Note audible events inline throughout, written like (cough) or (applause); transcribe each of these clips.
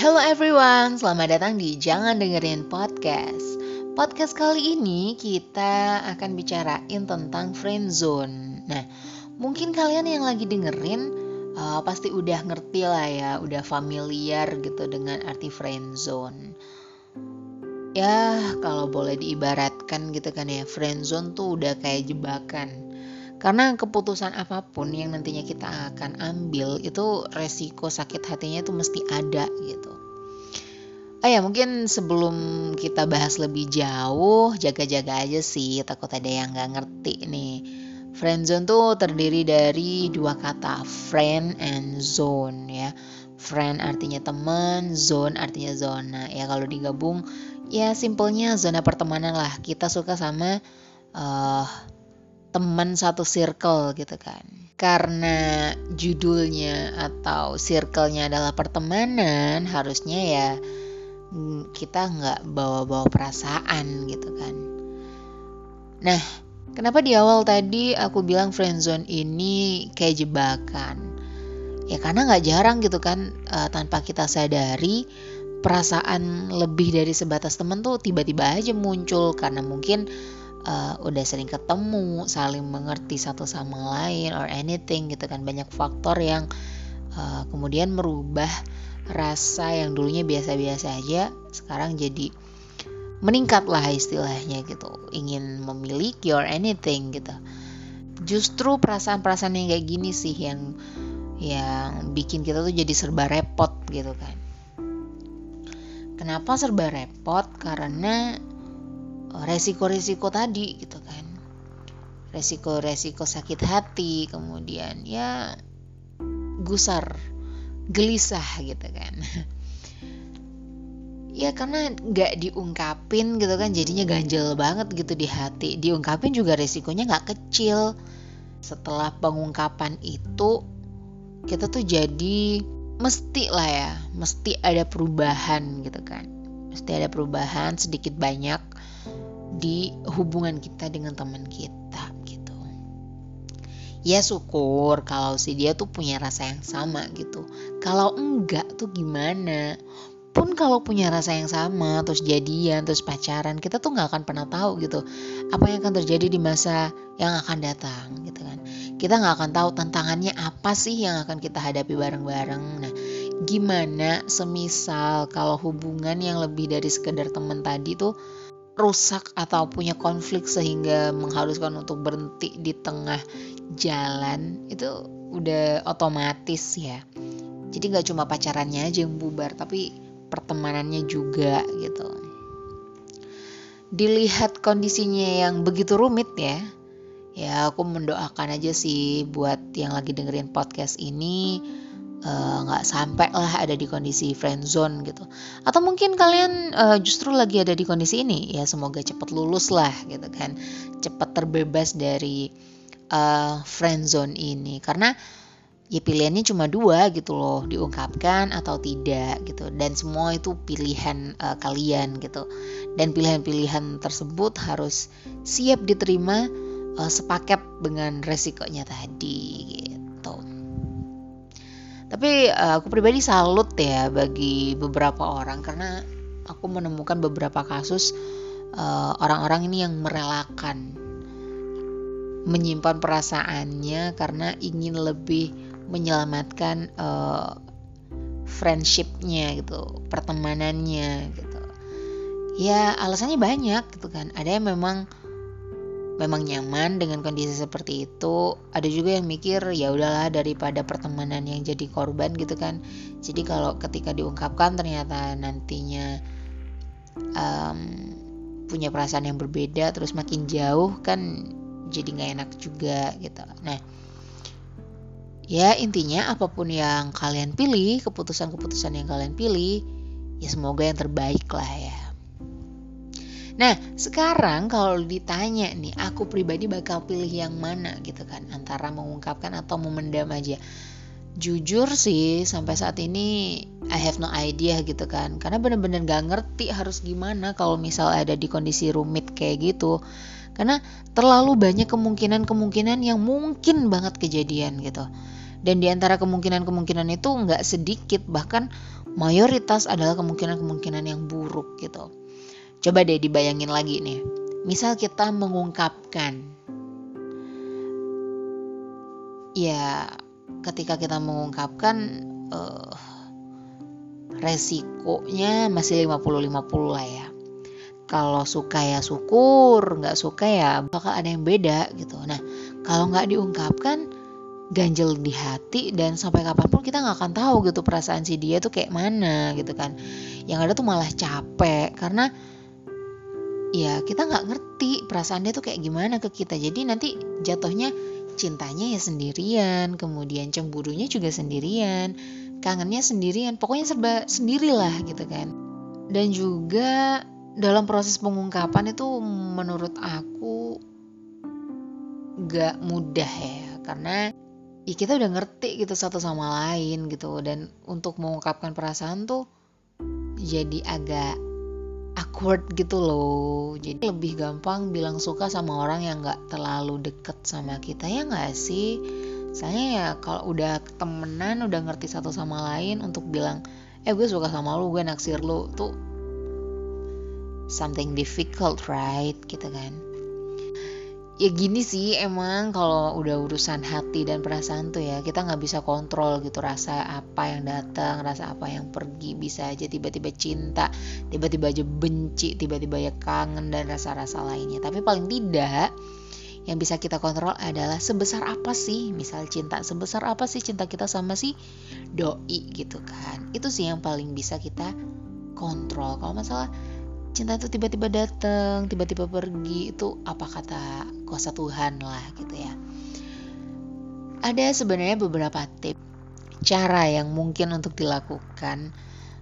Hello everyone, selamat datang di Jangan Dengerin Podcast. Podcast kali ini kita akan bicarain tentang friendzone. Nah, mungkin kalian yang lagi dengerin uh, pasti udah ngerti lah ya, udah familiar gitu dengan arti friendzone. Ya, kalau boleh diibaratkan gitu kan ya, friendzone tuh udah kayak jebakan karena keputusan apa pun yang nantinya kita akan ambil itu resiko sakit hatinya itu mesti ada gitu. Oh ya mungkin sebelum kita bahas lebih jauh jaga-jaga aja sih takut ada yang nggak ngerti nih. Friendzone tuh terdiri dari dua kata friend and zone ya. Friend artinya teman, zone artinya zona. Ya kalau digabung ya simpelnya zona pertemanan lah. Kita suka sama uh, teman satu circle gitu kan. Karena judulnya atau circle-nya adalah pertemanan, harusnya ya mm, kita nggak bawa-bawa perasaan gitu kan. Nah, kenapa di awal tadi aku bilang friendzone ini kayak jebakan? Ya karena nggak jarang gitu kan uh, tanpa kita sadari perasaan lebih dari sebatas teman tuh tiba-tiba aja muncul karena mungkin uh, udah sering ketemu, saling mengerti satu sama lain or anything gitu kan. Banyak faktor yang uh, kemudian merubah rasa yang dulunya biasa-biasa aja sekarang jadi meningkat lah istilahnya gitu. Ingin memiliki or anything gitu. Justru perasaan-perasaan yang kayak gini sih yang yang bikin kita tuh jadi serba repot gitu kan. Kenapa serba repot? Karena resiko-resiko tadi gitu kan. Resiko-resiko sakit hati kemudian ya gusar gelisah gitu kan. (laughs) Ya karena nggak diungkapin gitu kan jadinya ganjel banget gitu di hati. Diungkapin juga resikonya nggak kecil. Setelah pengungkapan itu kita tuh jadi mesti lah ya mesti ada perubahan gitu kan mesti ada perubahan sedikit banyak di hubungan kita dengan teman kita gitu. Ya syukur kalau si dia tuh punya rasa yang sama gitu. Kalau enggak tuh gimana? Pun kalau punya rasa yang sama, terus jadian, terus pacaran, kita tuh nggak akan pernah tahu gitu apa yang akan terjadi di masa yang akan datang gitu kan. Kita nggak akan tahu tantangannya apa sih yang akan kita hadapi bareng-bareng. Nah, gimana semisal kalau hubungan yang lebih dari sekedar teman tadi tuh rusak atau punya konflik sehingga mengharuskan untuk berhenti di tengah jalan itu udah otomatis ya. Jadi nggak cuma pacarannya aja yang bubar tapi pertemanannya juga gitu. Dilihat kondisinya yang begitu rumit ya. Ya aku mendoakan aja sih buat yang lagi dengerin podcast ini nggak uh, sampai lah ada di kondisi friend zone gitu. Atau mungkin kalian uh, justru lagi ada di kondisi ini ya semoga cepat lulus lah gitu kan. Cepat terbebas dari uh, friend zone ini. Karena ya pilihannya cuma dua gitu loh diungkapkan atau tidak gitu. Dan semua itu pilihan uh, kalian gitu. Dan pilihan-pilihan tersebut harus siap diterima uh, sepaket dengan resikonya tadi tapi uh, aku pribadi salut ya bagi beberapa orang karena aku menemukan beberapa kasus eh, orang-orang ini yang merelakan menyimpan perasaannya karena ingin lebih menyelamatkan uh, friendshipnya gitu pertemanannya gitu. Ya alasannya banyak gitu kan. Ada yang memang memang nyaman dengan kondisi seperti itu ada juga yang mikir ya udahlah daripada pertemanan yang jadi korban gitu kan. Jadi kalau ketika diungkapkan ternyata nantinya um, punya perasaan yang berbeda terus makin jauh kan jadi nggak enak juga gitu. Nah ya intinya apa pun yang kalian pilih keputusan-keputusan yang kalian pilih ya semoga yang terbaik lah ya Nah, sekarang kalau ditanya nih, aku pribadi bakal pilih yang mana gitu kan, antara mengungkapkan atau memendam aja. Jujur sih, sampai saat ini I have no idea gitu kan, karena bener-bener gak ngerti harus gimana kalau misal ada di kondisi rumit kayak gitu. Karena terlalu banyak kemungkinan-kemungkinan yang mungkin banget kejadian gitu. Dan di antara kemungkinan-kemungkinan itu nggak sedikit, bahkan mayoritas adalah kemungkinan-kemungkinan yang buruk gitu. Coba deh dibayangin lagi nih. Misal kita mengungkapkan. Ya ketika kita mengungkapkan uh, resikonya masih 50-50 lah ya. Kalau suka ya syukur nggak suka ya bakal ada yang beda gitu. Nah kalau nggak diungkapkan ganjel di hati dan sampai kapan pun kita nggak akan tahu gitu perasaan si dia tuh kayak mana gitu kan. Yang ada tuh malah capek karena ya kita nggak ngerti perasaan dia tuh kayak gimana ke kita. Jadi nanti jatuhnya cintanya ya sendirian kemudian cemburunya juga sendirian kangennya sendirian. Pokoknya serba sendirilah gitu kan. Dan juga dalam proses pengungkapan itu menurut aku gak mudah ya. Karena ya kita udah ngerti gitu satu sama lain gitu. Dan untuk mengungkapkan perasaan tuh jadi agak awkward gitu loh. Jadi lebih gampang bilang suka sama orang yang gak terlalu deket sama kita ya gak sih? Soalnya ya kalau udah temenan udah ngerti satu sama lain untuk bilang eh gue suka sama lu gue naksir lu tuh something difficult right? Gitu kan ya gini sih emang kalau udah urusan hati dan perasaan tuh ya kita nggak bisa kontrol gitu rasa apa yang datang rasa apa yang pergi. Bisa aja tiba-tiba cinta tiba-tiba aja benci tiba-tiba ya kangen dan rasa-rasa lainnya. Tapi paling tidak yang bisa kita kontrol adalah sebesar apa sih misal cinta sebesar apa sih cinta kita sama si doi gitu kan. Itu sih yang paling bisa kita kontrol. Kalau masalah cinta itu tiba-tiba datang, tiba-tiba pergi itu apa kata kuasa Tuhan lah gitu ya. Ada sebenarnya beberapa tips cara yang mungkin untuk dilakukan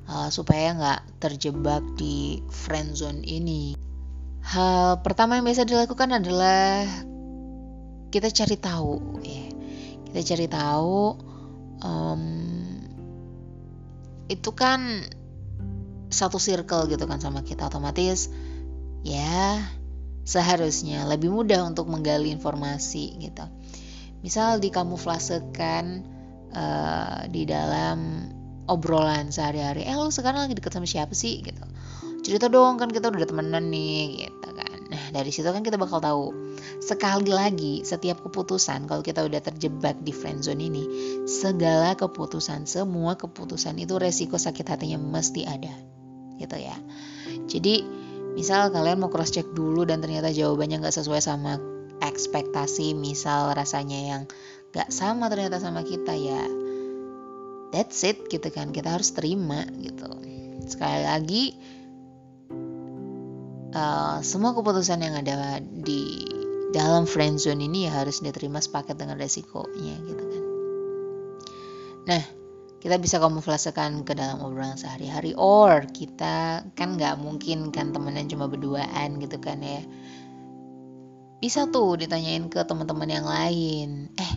uh, supaya nggak terjebak di friend zone ini. Hal pertama yang biasa dilakukan adalah kita cari tahu, ya. Kita cari tahu um, itu kan satu circle gitu kan sama kita otomatis ya seharusnya lebih mudah untuk menggali informasi gitu. Misal dikamuflasekan uh, di dalam obrolan sehari-hari, eh lu sekarang lagi deket sama siapa sih gitu. Cerita dong kan kita udah temenan nih gitu kan. Nah dari situ kan kita bakal tahu. Sekali lagi setiap keputusan kalau kita udah terjebak di friendzone ini, segala keputusan, semua keputusan itu resiko sakit hatinya mesti ada gitu ya. Jadi misal kalian mau cross check dulu dan ternyata jawabannya nggak sesuai sama ekspektasi misal rasanya yang nggak sama ternyata sama kita ya that's it gitu kan. Kita harus terima gitu. Sekali lagi uh, semua keputusan yang ada di dalam friendzone ini ya harus diterima sepaket dengan resikonya gitu kan. Nah kita bisa kamuflasekan ke dalam obrolan sehari-hari. Or kita kan nggak mungkin kan temenan cuma berduaan gitu kan ya. Bisa tuh ditanyain ke teman-teman yang lain. Eh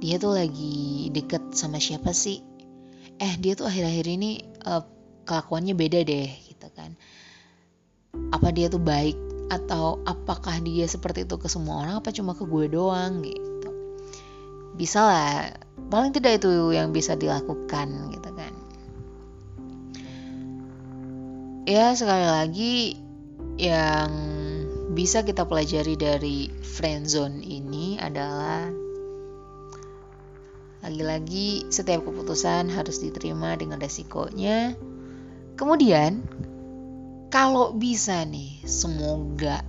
dia tuh lagi deket sama siapa sih? Eh dia tuh akhir-akhir ini uh, kelakuannya beda deh gitu kan. Apa dia tuh baik atau apakah dia seperti itu ke semua orang apa cuma ke gue doang gitu. Bisa lah paling tidak itu yang bisa dilakukan gitu kan. Ya sekali lagi yang bisa kita pelajari dari friendzone ini adalah lagi-lagi setiap keputusan harus diterima dengan resikonya. Kemudian kalau bisa nih semoga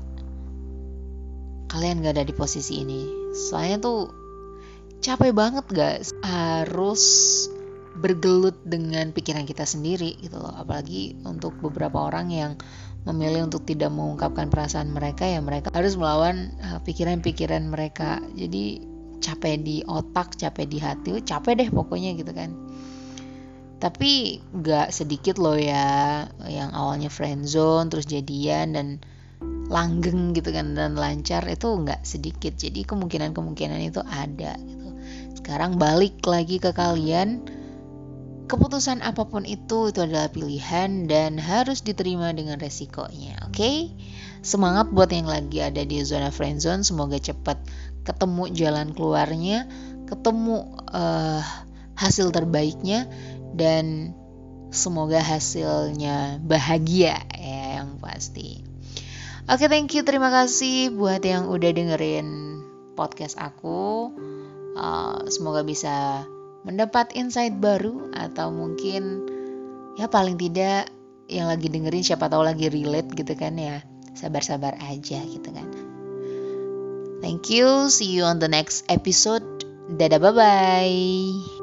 kalian gak ada di posisi ini. Soalnya tuh capek banget guys. Harus bergelut dengan pikiran kita sendiri gitu loh. Apalagi untuk beberapa orang yang memilih untuk tidak mengungkapkan perasaan mereka ya mereka harus melawan eh, pikiran-pikiran uh, mereka. Jadi capek di otak capek di hati capek deh pokoknya gitu kan. Tapi gak sedikit loh ya yang awalnya friendzone terus jadian dan langgeng gitu kan dan lancar itu nggak sedikit. Jadi kemungkinan kemungkinan itu ada sekarang balik lagi ke kalian. Keputusan apa pun itu itu adalah pilihan dan harus diterima dengan resikonya. Oke? Okay? Semangat buat yang lagi ada di zona friendzone, semoga cepat ketemu jalan keluarnya, ketemu uh, hasil terbaiknya dan semoga hasilnya bahagia ya yang pasti. Oke, thank you. Terima kasih buat yang udah dengerin podcast aku. Uh, semoga bisa mendapat insight baru atau mungkin ya paling tidak yang lagi dengerin siapa tahu lagi relate gitu kan ya. Sabar-sabar aja gitu kan. Thank you. See you on the next episode. Dadah bye bye.